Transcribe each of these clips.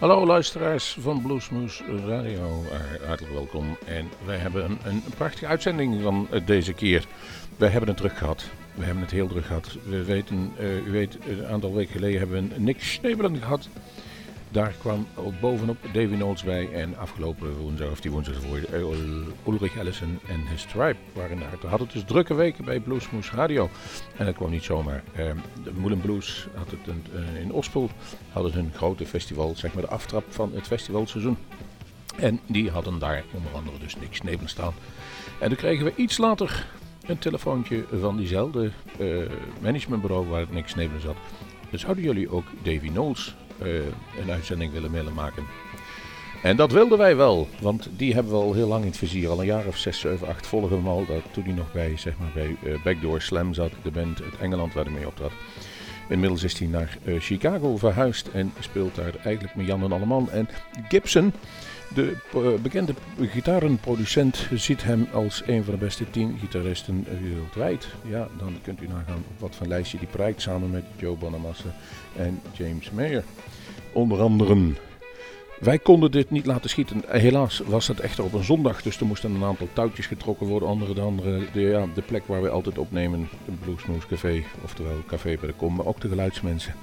Hallo luisteraars van Bluesmoose Radio, uh, hartelijk welkom. En wij hebben een, een prachtige uitzending van uh, deze keer. Wij hebben het druk gehad. We hebben het heel druk gehad. We weten, uh, u weet, een aantal weken geleden hebben we een Nick Schnebelen gehad. Daar kwam ook bovenop Davy Notes bij. En afgelopen woensdag, of die woensdag ervoor, Ulrich Ellison en his tribe waren daar. We hadden dus drukke weken bij Bluesmoose Radio. En dat kwam niet zomaar. Uh, de Moulin Blues had het een, uh, in Ospel hadden hun grote festival, zeg maar de aftrap van het festivalseizoen. En die hadden daar onder andere dus Nick Schnebelen staan. En toen kregen we iets later een telefoontje van diezelfde managementbureau waar Nick Schnebelen zat. Dus zouden jullie ook Davy Knowles een uitzending willen willen maken. En dat wilden wij wel, want die hebben we al heel lang in het vizier. Al een jaar of 6, 7, 8 volgen we hem al. Dat, toen hij nog bij, zeg maar, bij uh, Backdoor Slam zat, de band uit Engeland waar hij mee optrad. Inmiddels is hij naar uh, Chicago verhuisd en speelt daar eigenlijk met Jan en Alleman. En Gibson, de bekende gitarenproducent, ziet hem als een van de beste tien gitaristen wereldwijd. Ja, dan kunt u nagaan op wat voor lijstje die prijkt samen met Joe Bonamassa en James Mayer. Onder andere. Wij konden dit niet laten schieten. Helaas was het echter op een zondag, dus er moesten een aantal touwtjes getrokken worden. Andere de andere, de, ja, de plek waar we altijd opnemen, de Bluesmoose Café, oftewel Café bij de Kom, maar ook de geluidsmensen.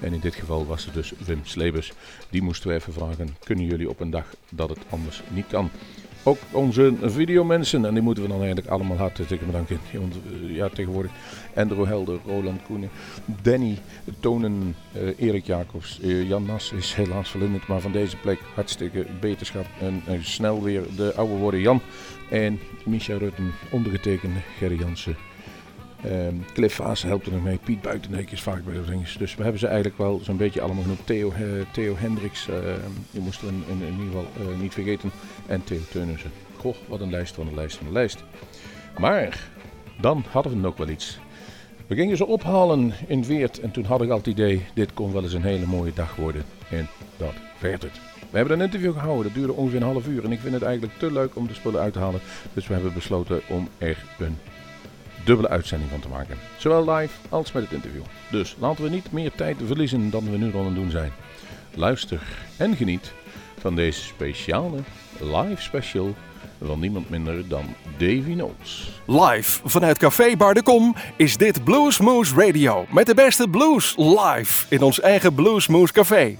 En in dit geval was het dus Wim Slebers. Die moesten we even vragen, kunnen jullie op een dag dat het anders niet kan? Ook onze videomensen, en die moeten we dan eigenlijk allemaal hartelijk bedanken. Want ja, tegenwoordig Andrew Helder, Roland Koenen, Danny Tonen, uh, Erik Jacobs, uh, Jan Nas is helaas verlinderd, maar van deze plek hartstikke beterschap. En snel weer de oude worden Jan en Micha Rutten, ondergetekende Gerry Jansen. Um, Cliff Vaas helpt er nog mee. Piet Buitenbeek is vaak bij de ringen. Dus we hebben ze eigenlijk wel zo'n beetje allemaal genoemd. Theo, uh, Theo Hendricks, uh, die moesten we in, in, ieder geval uh, niet vergeten. En Theo Teunissen. Goh, wat een lijst van een lijst van een lijst. Maar dan hadden we nog wel iets. We gingen ze ophalen in Weert. En toen had ik al het idee, dit kon wel eens een hele mooie dag worden. En dat werd het. We hebben een interview gehouden, dat duurde ongeveer een half uur. En ik vind het eigenlijk te leuk om de spullen uit te halen. Dus we hebben besloten om er een dubbele uitzending van te maken. Zowel live als met het interview. Dus laten we niet meer tijd verliezen dan we nu al aan het doen zijn. Luister en geniet van deze speciale live special van niemand minder dan Davy Knowles. Live vanuit Café Bar de Kom is dit Bluesmoose Radio. Met de beste blues live in ons eigen Bluesmoose Café.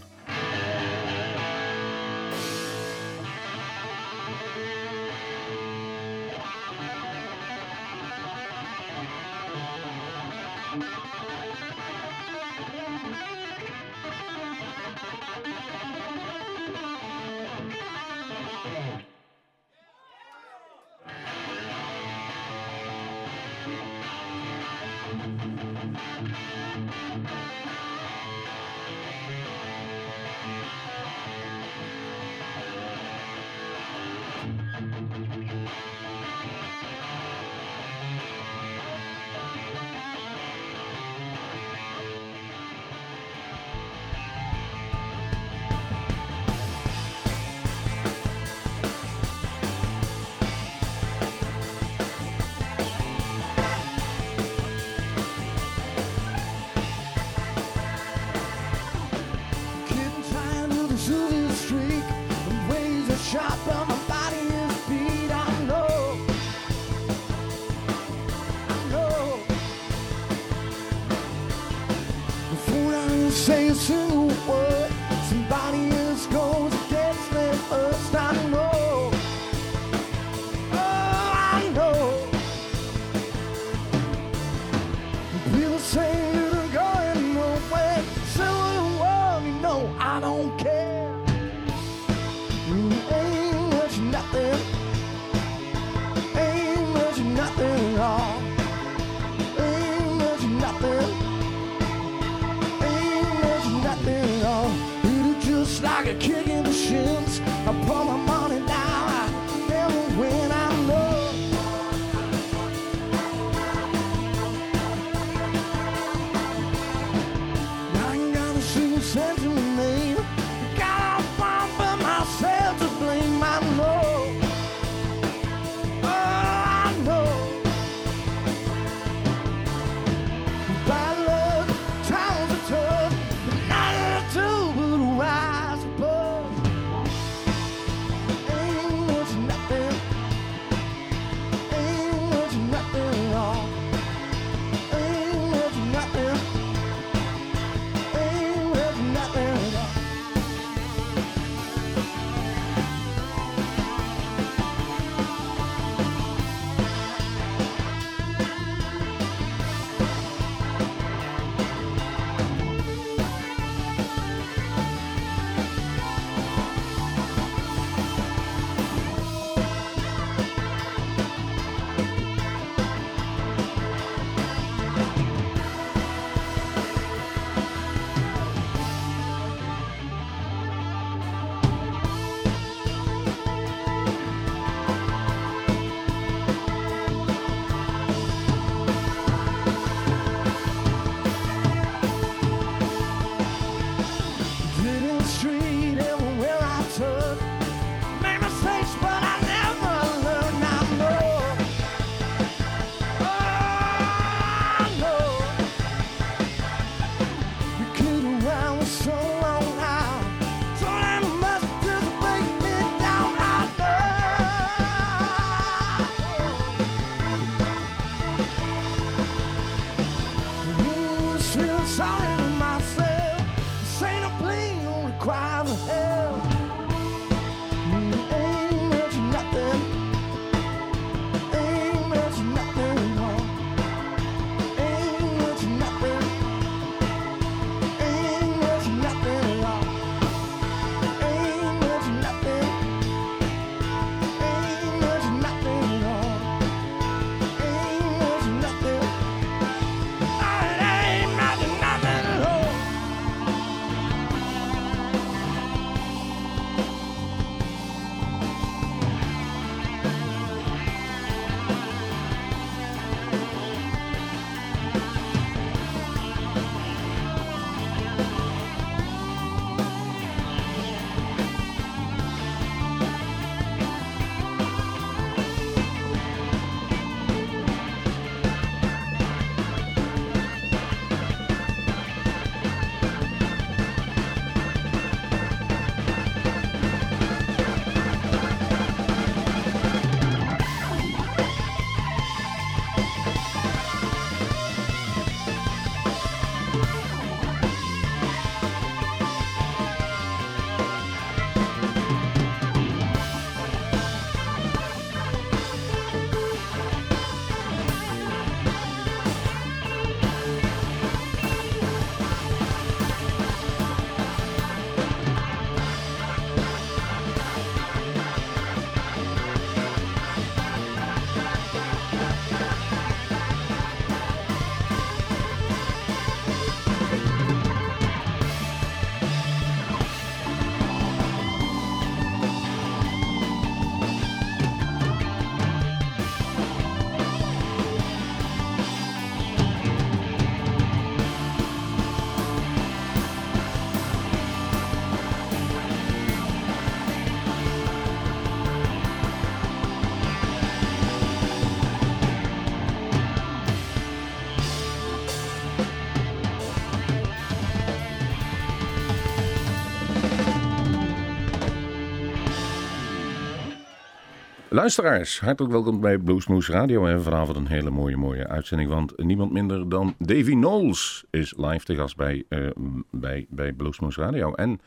Luisteraars, hartelijk welkom bij Bluesmoose Radio. We hebben vanavond een hele mooie, mooie uitzending. Want niemand minder dan Davy Knowles is live te gast bij, uh, bij, bij Bluesmoose Radio. En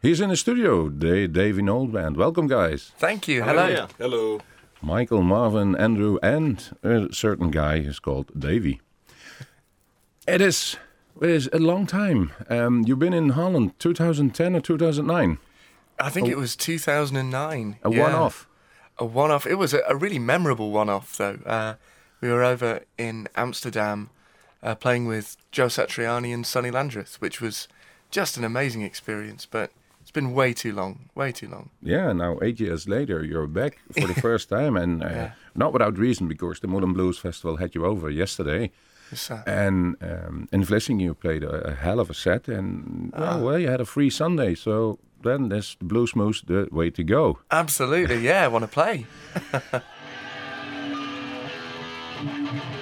hier is in de studio de Davy Knowles Band. Welcome guys. Thank you. Hello. Hello. Michael, Marvin, Andrew and a certain guy is called Davy. It is, it is a long time. Um, you've been in Holland 2010 or 2009? I think it was 2009. A one-off a one off. It was a, a, really memorable one off, though. Uh, we were over in Amsterdam uh, playing with Joe Satriani and Sonny Landreth, which was just an amazing experience, but it's been way too long, way too long. Yeah, now eight years later, you're back for the first time, and uh, yeah. not without reason, because the Moulin Blues Festival had you over yesterday. And um, in Vlissingen, you played a, a, hell of a set, and ah. well, you had a free Sunday, so then is the Bluesmoose the way to go. Absolutely, yeah, I want to play.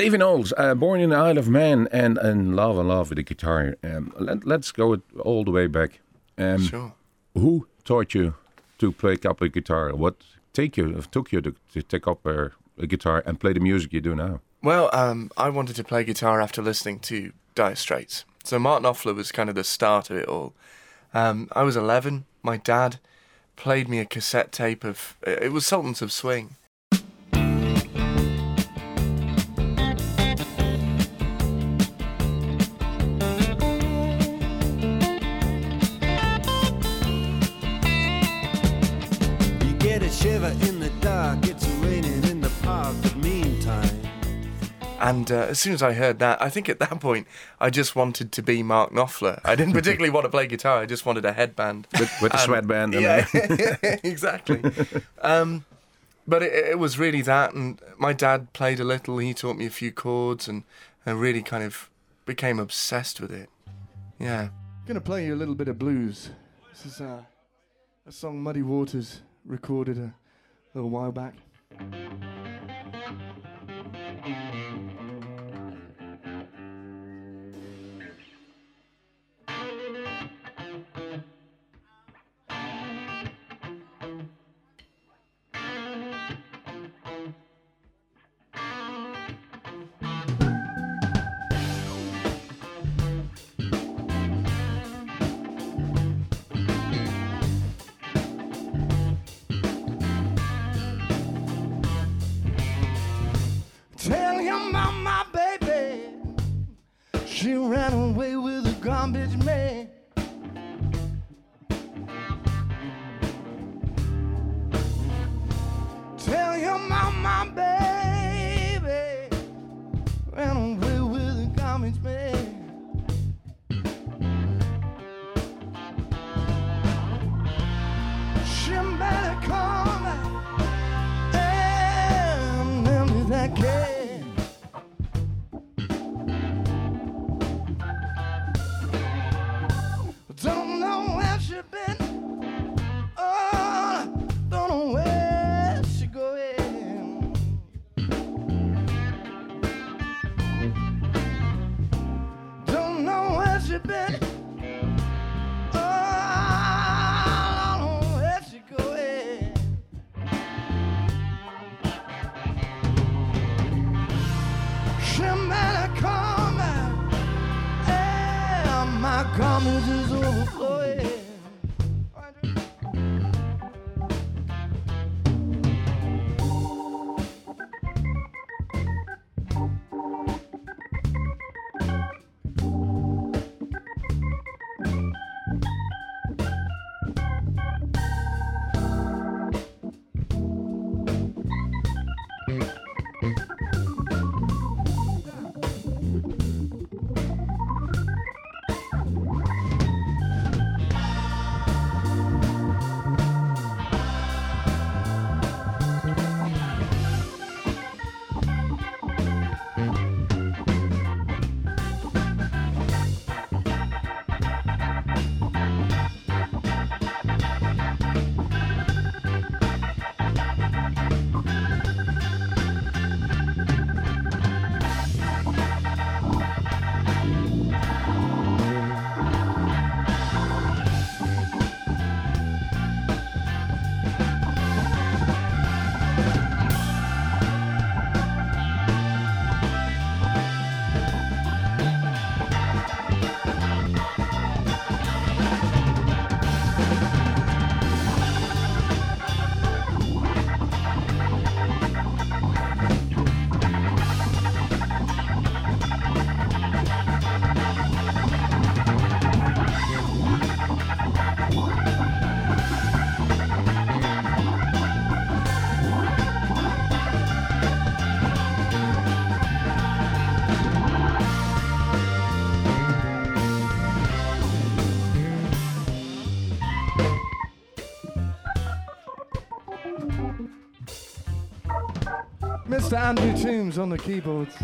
David Knowles, uh, born in the Isle of Man and in love and love with the guitar. Um, let, us go all the way back. Um, sure. Who taught you to play up a guitar? What take you took you to, to take up a, a, guitar and play the music you do now? Well, um, I wanted to play guitar after listening to Dire Straits. So Martin Knopfler was kind of the start of it all. Um, I was 11. My dad played me a cassette tape of it was Sultans of Swing And uh, as soon as I heard that, I think at that point I just wanted to be Mark Knopfler. I didn't particularly want to play guitar. I just wanted a headband with, with a sweatband. Yeah, exactly. Um, but it, it, was really that, and my dad played a little. He taught me a few chords, and I really kind of became obsessed with it. Yeah. I'm gonna play you a little bit of blues. This is uh, a song Muddy Waters recorded a little while back. Andrew Toombs on the keyboards.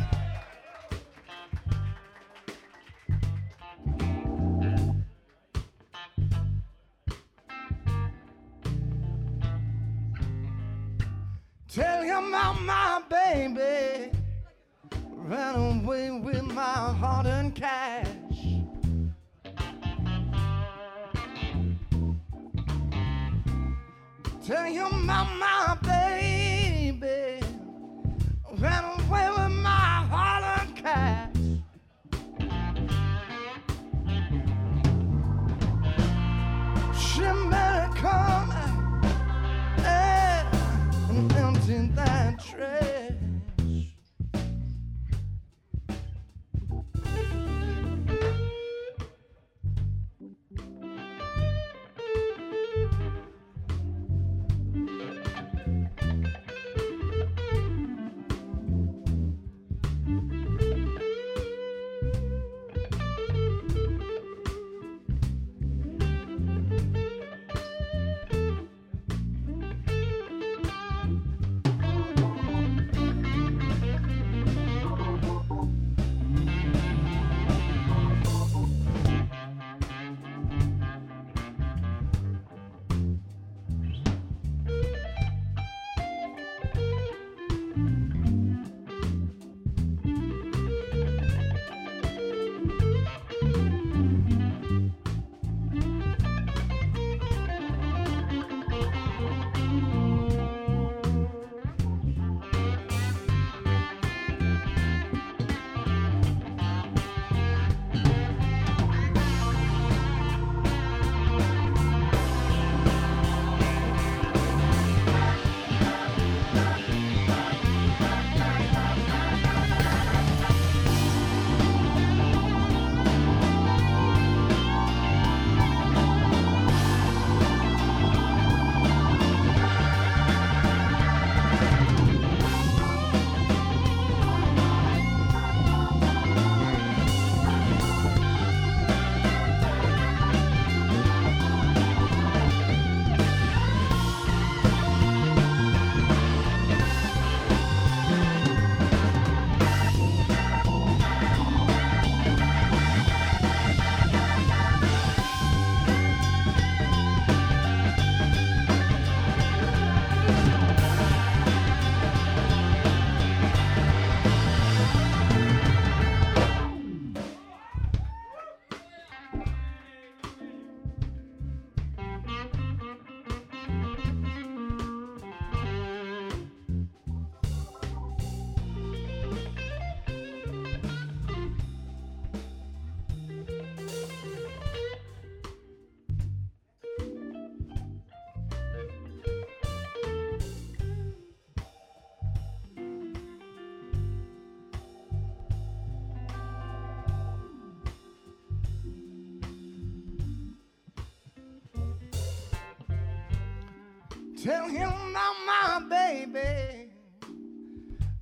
Tell him about my baby.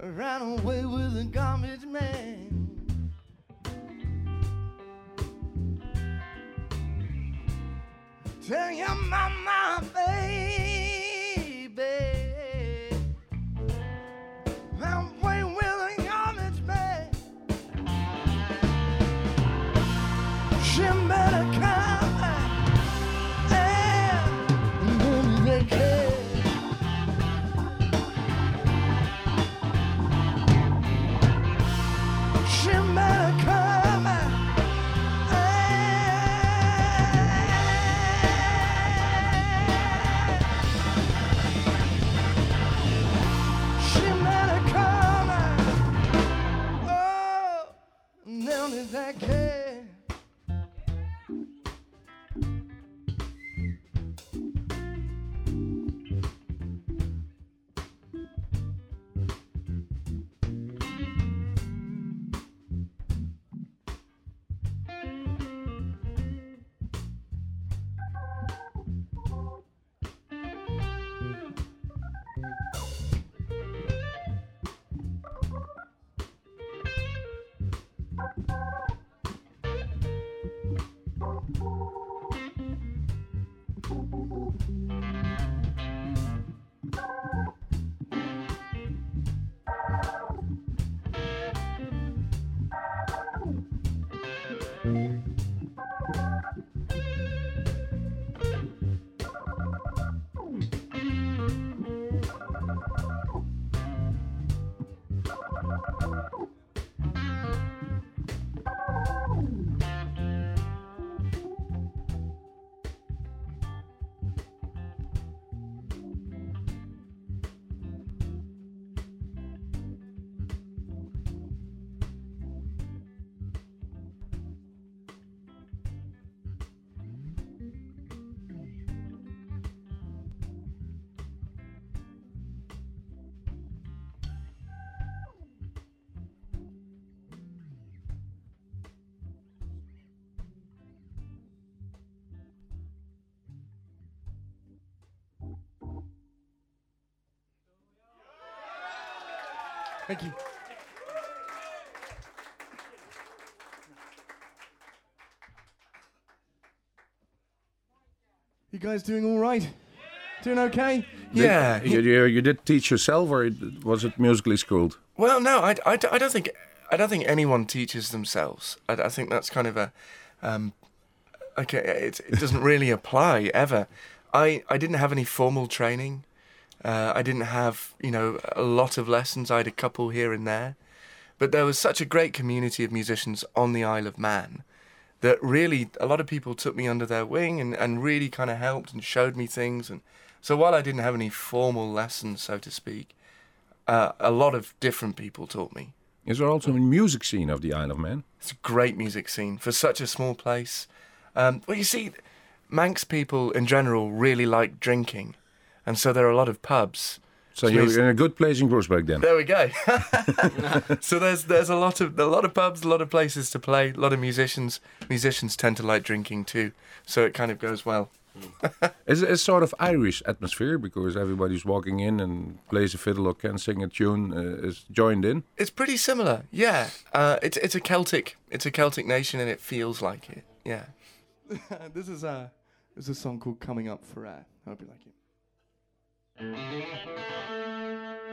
Ran away with a garbage man. Tell him about Thank you. You guys doing all right? Doing okay? Yeah. You, you, you did teach yourself, or was it musically schooled? Well, no, I, I, I don't think I don't think anyone teaches themselves. I, I think that's kind of a um, okay. It, it doesn't really apply ever. I, I didn't have any formal training. Uh, I didn't have you know a lot of lessons. I had a couple here and there, but there was such a great community of musicians on the Isle of Man that really a lot of people took me under their wing and, and really kind of helped and showed me things. And so while I didn't have any formal lessons, so to speak, uh, a lot of different people taught me. Is there also a music scene of the Isle of Man? It's a great music scene for such a small place. Um, well, you see, Manx people in general really like drinking, and so there are a lot of pubs. So Which you're in a good place in Groesbeek then. There we go. so there's there's a lot of a lot of pubs, a lot of places to play, a lot of musicians. Musicians tend to like drinking too, so it kind of goes well. It's a sort of Irish atmosphere because everybody's walking in and plays a fiddle or can sing a tune uh, is joined in. It's pretty similar, yeah. Uh, it's it's a Celtic it's a Celtic nation, and it feels like it, yeah. this is a this is a song called "Coming Up for Air." I hope you like it. Música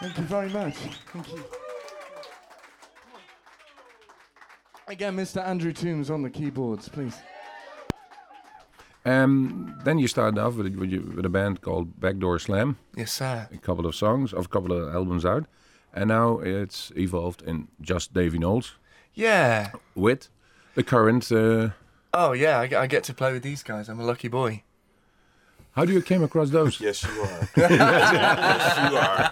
Thank you very much. Thank you. Again, Mr. Andrew Toombs on the keyboards, please. Um, then you started off with, with, you- with a band called Backdoor Slam, Yes, sir. a couple of songs, of a couple of albums out, and now it's evolved in just Davy Knowles Yeah. with the current. Uh, Oh, yeah. I, I get to play with these guys. I'm a lucky boy. How do you came across those? Yes, you are. yes, you are.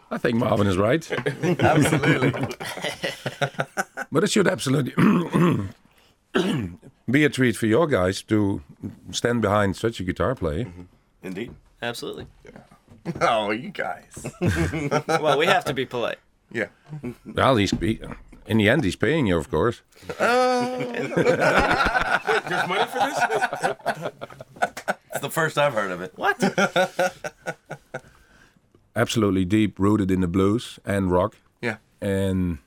I think Marvin is right, Absolutely. but it should absolutely be a treat for your guys to stand behind such a guitar player. Mm-hmm. Indeed. Absolutely. Yeah. oh, you guys. Well, we have to be polite. Yeah. Well, he's he, in the end he's paying you, of course. There's money for this? It's the first I've heard of it. What? Absolutely deep rooted in the blues and rock. Yeah. And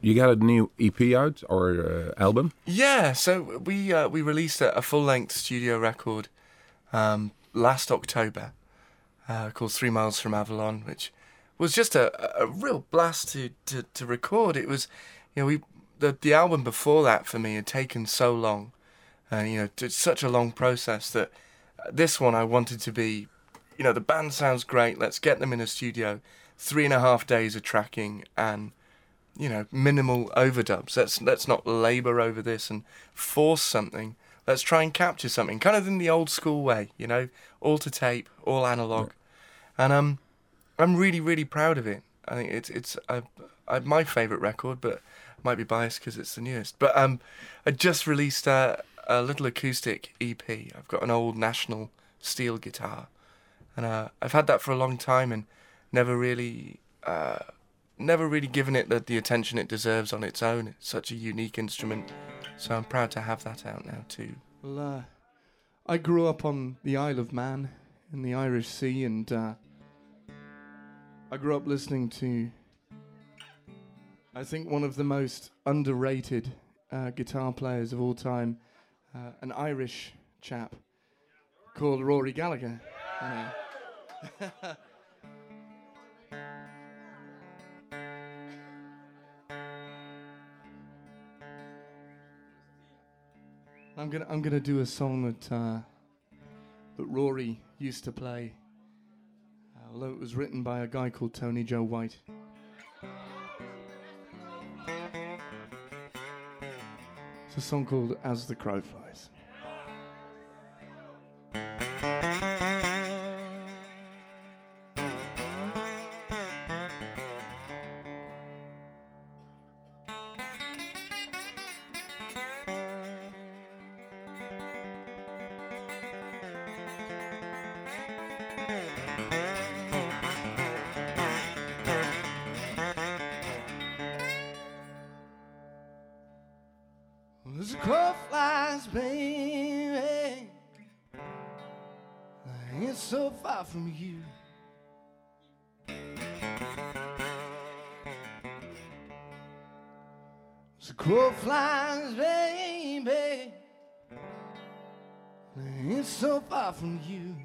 you got a new EP out or uh, album? Yeah, so we uh, we released a, a full length studio record um, last October uh, called Three Miles from Avalon, which was just a, a real blast to, to, to record. It was, you know, we the the album before that for me had taken so long, and you know, it's such a long process that uh, this one I wanted to be, you know, the band sounds great. Let's get them in a studio, three and a half days of tracking and you know, minimal overdubs. Let's let's not labour over this and force something. Let's try and capture something, kind of in the old school way, you know, all to tape, all analog, and um, I'm really really proud of it. I think it's it's my favourite record, but might be biased because it's the newest. But um, I just released a, a little acoustic EP. I've got an old National steel guitar, and uh, I've had that for a long time and never really. Uh, never really given it the, the attention it deserves on its own. It's such a unique instrument. So I'm proud to have that out now too. Well, uh, I grew up on the Isle of Man in the Irish Sea, and uh, I grew up listening to, I think, one of the most underrated uh, guitar players of all time, uh, an Irish chap called Rory Gallagher. I'm gonna I'm gonna do a song that uh, that Rory used to play, although it was written by a guy called Tony Joe White. It's a song called "As the Crow Flies." I ain't so far from you.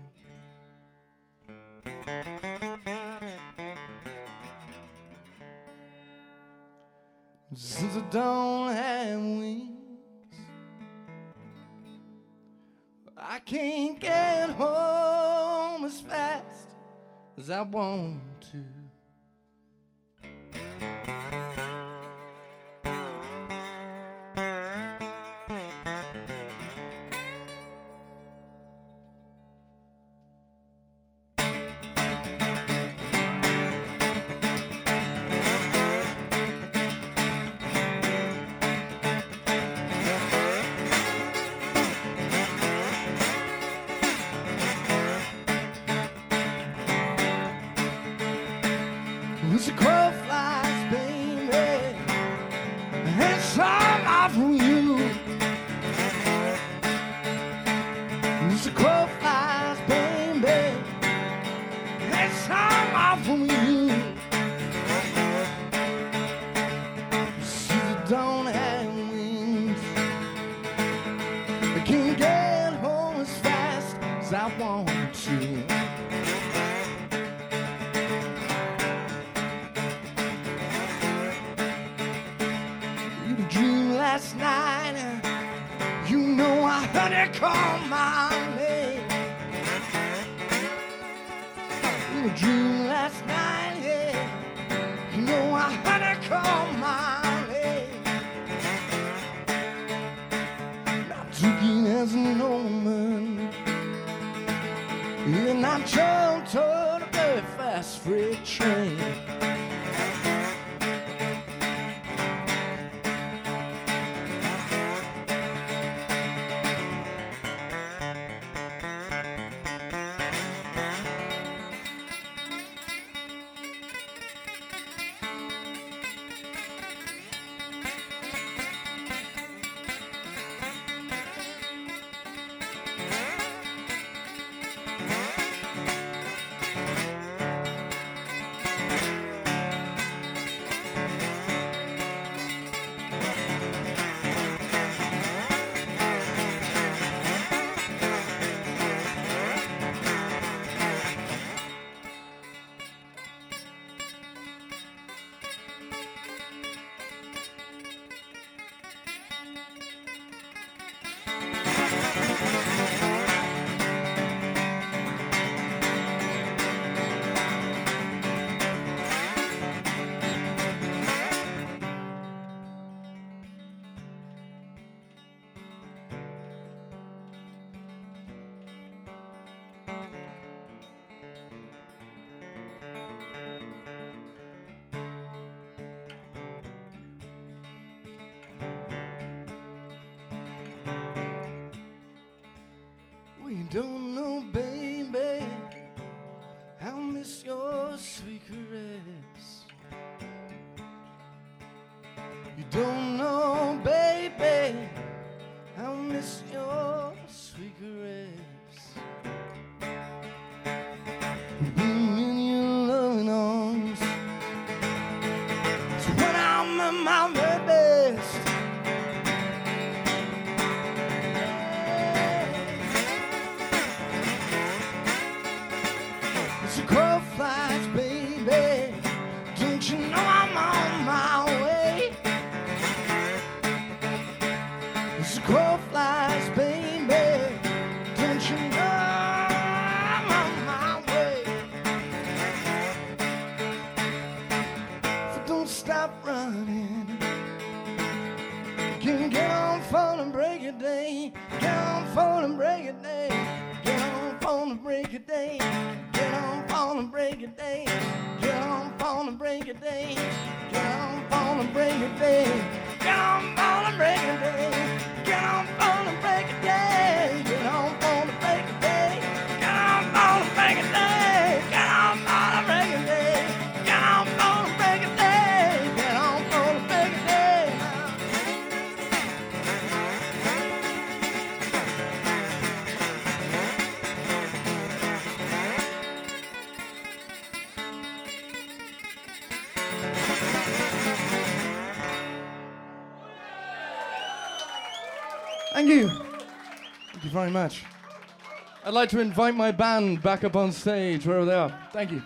Since I don't have wings, I can't get home as fast as I want I'd like to invite my band back up on stage wherever they are. Thank you.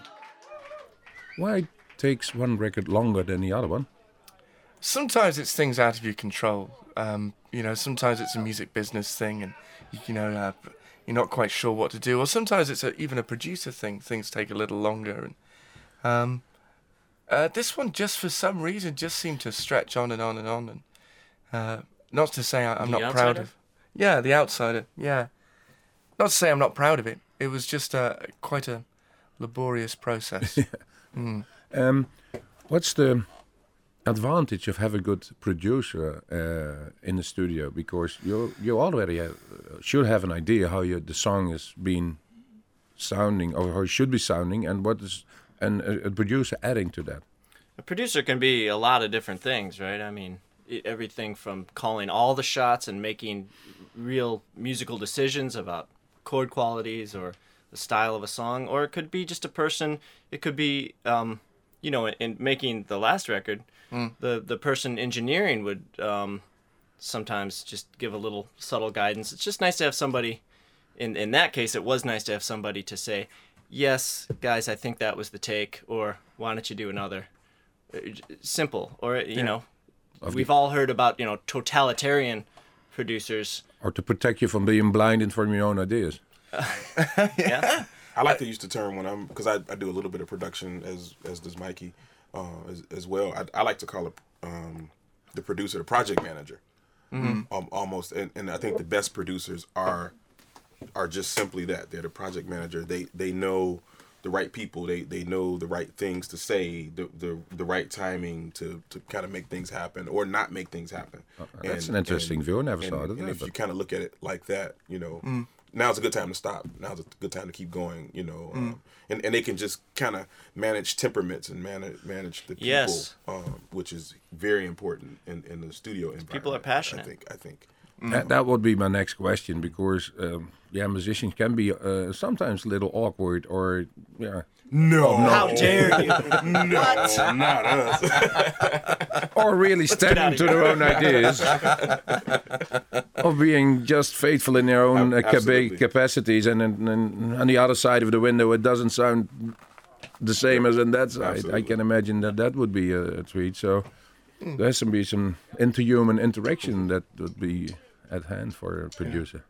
Why takes one record longer than the other one? sometimes it's things out of your control. Um, you know, sometimes it's a music business thing, and you know uh, you're not quite sure what to do. Or sometimes it's a, even a producer thing. Things take a little longer, and um, uh, this one just for some reason just seemed to stretch on and on and on. And uh, not to say I, I'm The not proud of. Yeah, the outsider. Yeah, not to say I'm not proud of it. It was just uh, quite a laborious process. Mm. Um, what's the advantage of having a good producer uh, in the studio? Because you you already have, should have an idea how you, the song is being sounding or how it should be sounding, and what is and a, a producer adding to that. A producer can be a lot of different things, right? I mean, i everything from calling all the shots and making real musical decisions about chord qualities or the style of a song, or it could be just a person. It could be, um, you know, in, in making the last record, the the person engineering would um, sometimes just give a little subtle guidance. It's just nice to have somebody. In in that case, it was nice to have somebody to say, "Yes, guys, I think that was the take," or "Why don't you do another?" Uh, Simple, or you know, we've all heard about you know totalitarian producers. Or to protect you from being blinded from your own ideas. Yeah, I like to use the term when I'm because I, I do a little bit of production as as does Mikey uh, as, as well. I, I like to call it um, the producer, the project manager, um, almost. And, and I think the best producers are are just simply that. They're the project manager. They they know the right people. They they know the right things to say, the the, the right timing to, to kind of make things happen or not make things happen. that's an interesting view. I never and, saw it and that, if but- you kind of look at it like that, you know, now's a good time to stop. Now's a good time to keep going. You know, um, and and they can just kind of manage temperaments and manage manage the people, Yes. um, which is very important in, in the studio environment. people are passionate. I think. I think. That, that would be my next question because um, yeah, musicians can be uh, sometimes a little awkward or yeah, No, how dare you? no, not us. or really standing to their own ideas, or being just faithful in their own uh, capa- capacities, and, then and on the other side of the window, it doesn't sound the same as on that side. I can imagine that that would be a, a treat. So there has to be some interhuman interaction that would be at hand for a producer.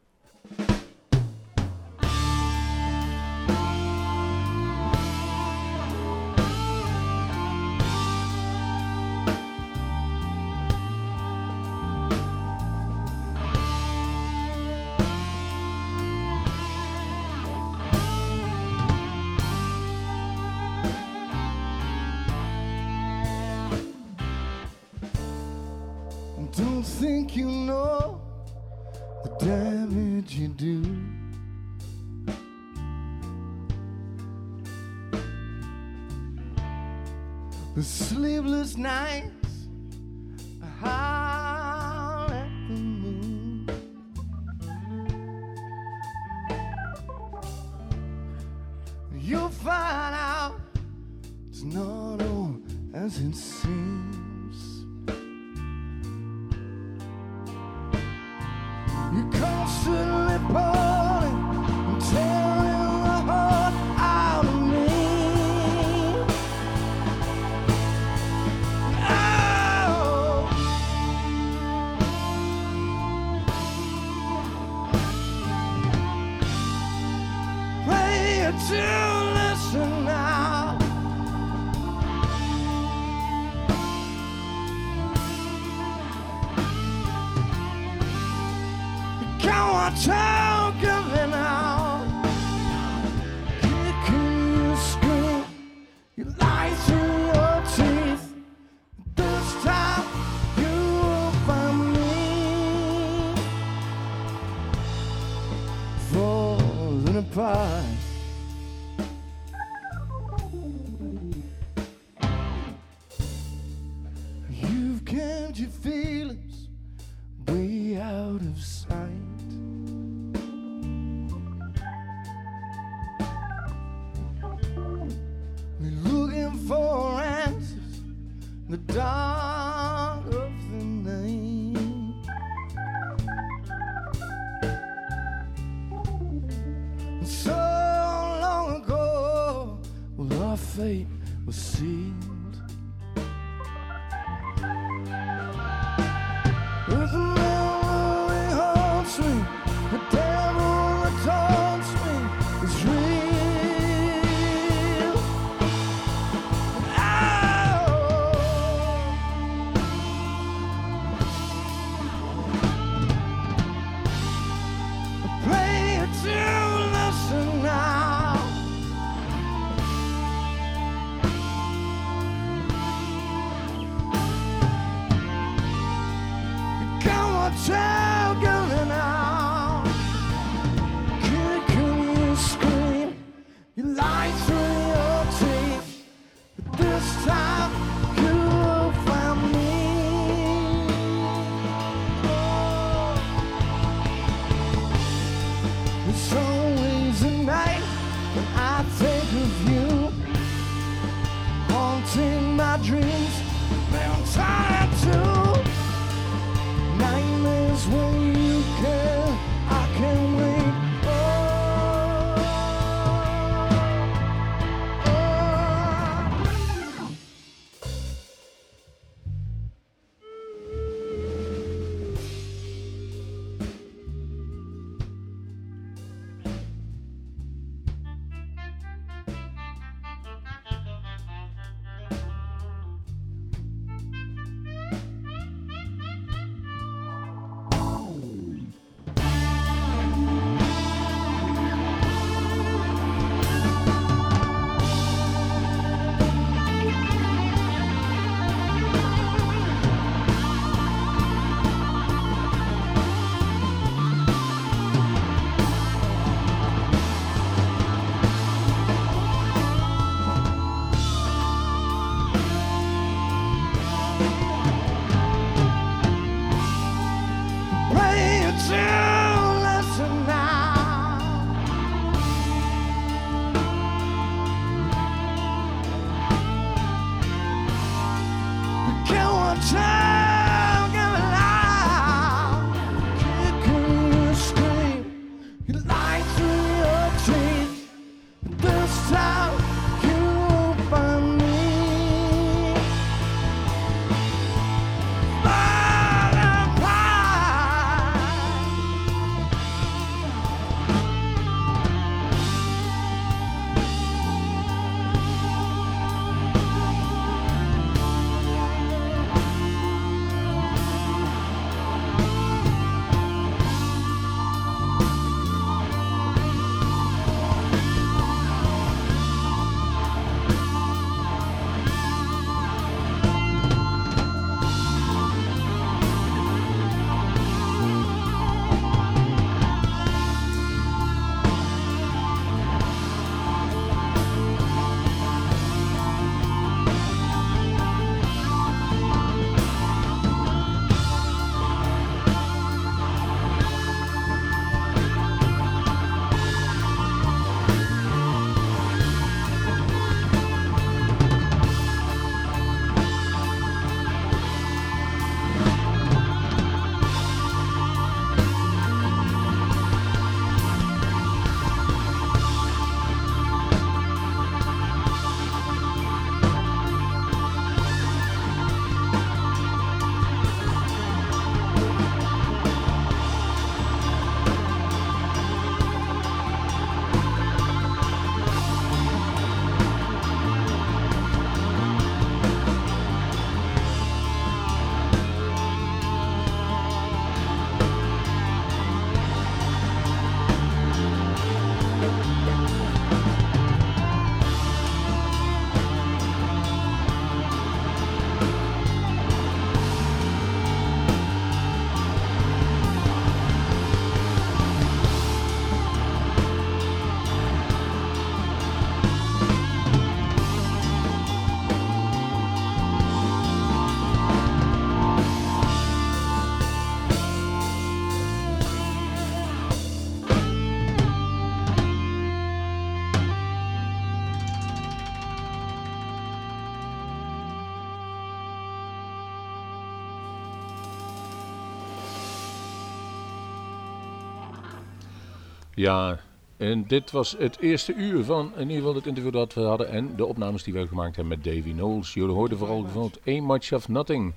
Ja, en dit was het eerste uur van in ieder geval het interview dat we hadden en de opnames die we gemaakt hebben met Davy Knowles. Jullie hoorden vooral gevoeld A Much of Nothing.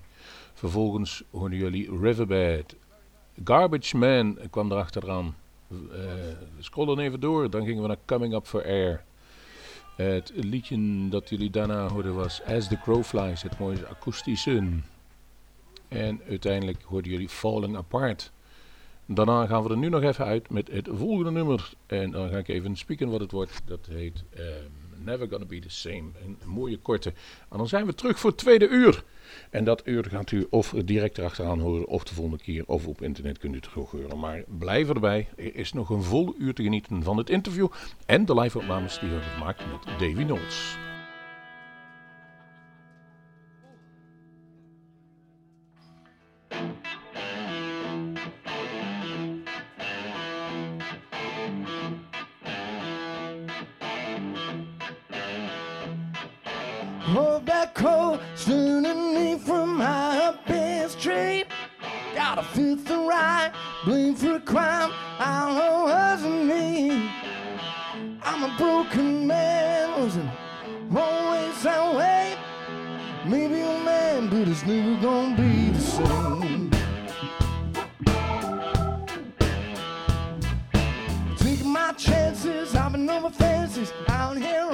Vervolgens hoorden jullie Riverbed. Garbage Man kwam erachteraan. Uh, scrollen even door, dan gingen we naar Coming Up for Air. Het liedje dat jullie daarna hoorden was As the Crow Flies, het mooie akoestische. En uiteindelijk hoorden jullie Falling Apart. Daarna gaan we er nu nog even uit met het volgende nummer. En dan ga ik even spieken wat het wordt. Dat heet um, Never Gonna Be The Same. Een mooie korte. En dan zijn we terug voor het tweede uur. En dat uur gaat u of direct erachteraan horen, of de volgende keer, of op internet kunt u het terug horen. Maar blijf erbij. Er is nog een vol uur te genieten van het interview en de live-opnames die we hebben gemaakt met Davy Knowles. Got a fifth of right, blame for a crime. I don't know wasn't me. I'm a broken man, wasn't always that way. Maybe a man, but it's never gonna be the same. Taking my chances, hopping over fences, out here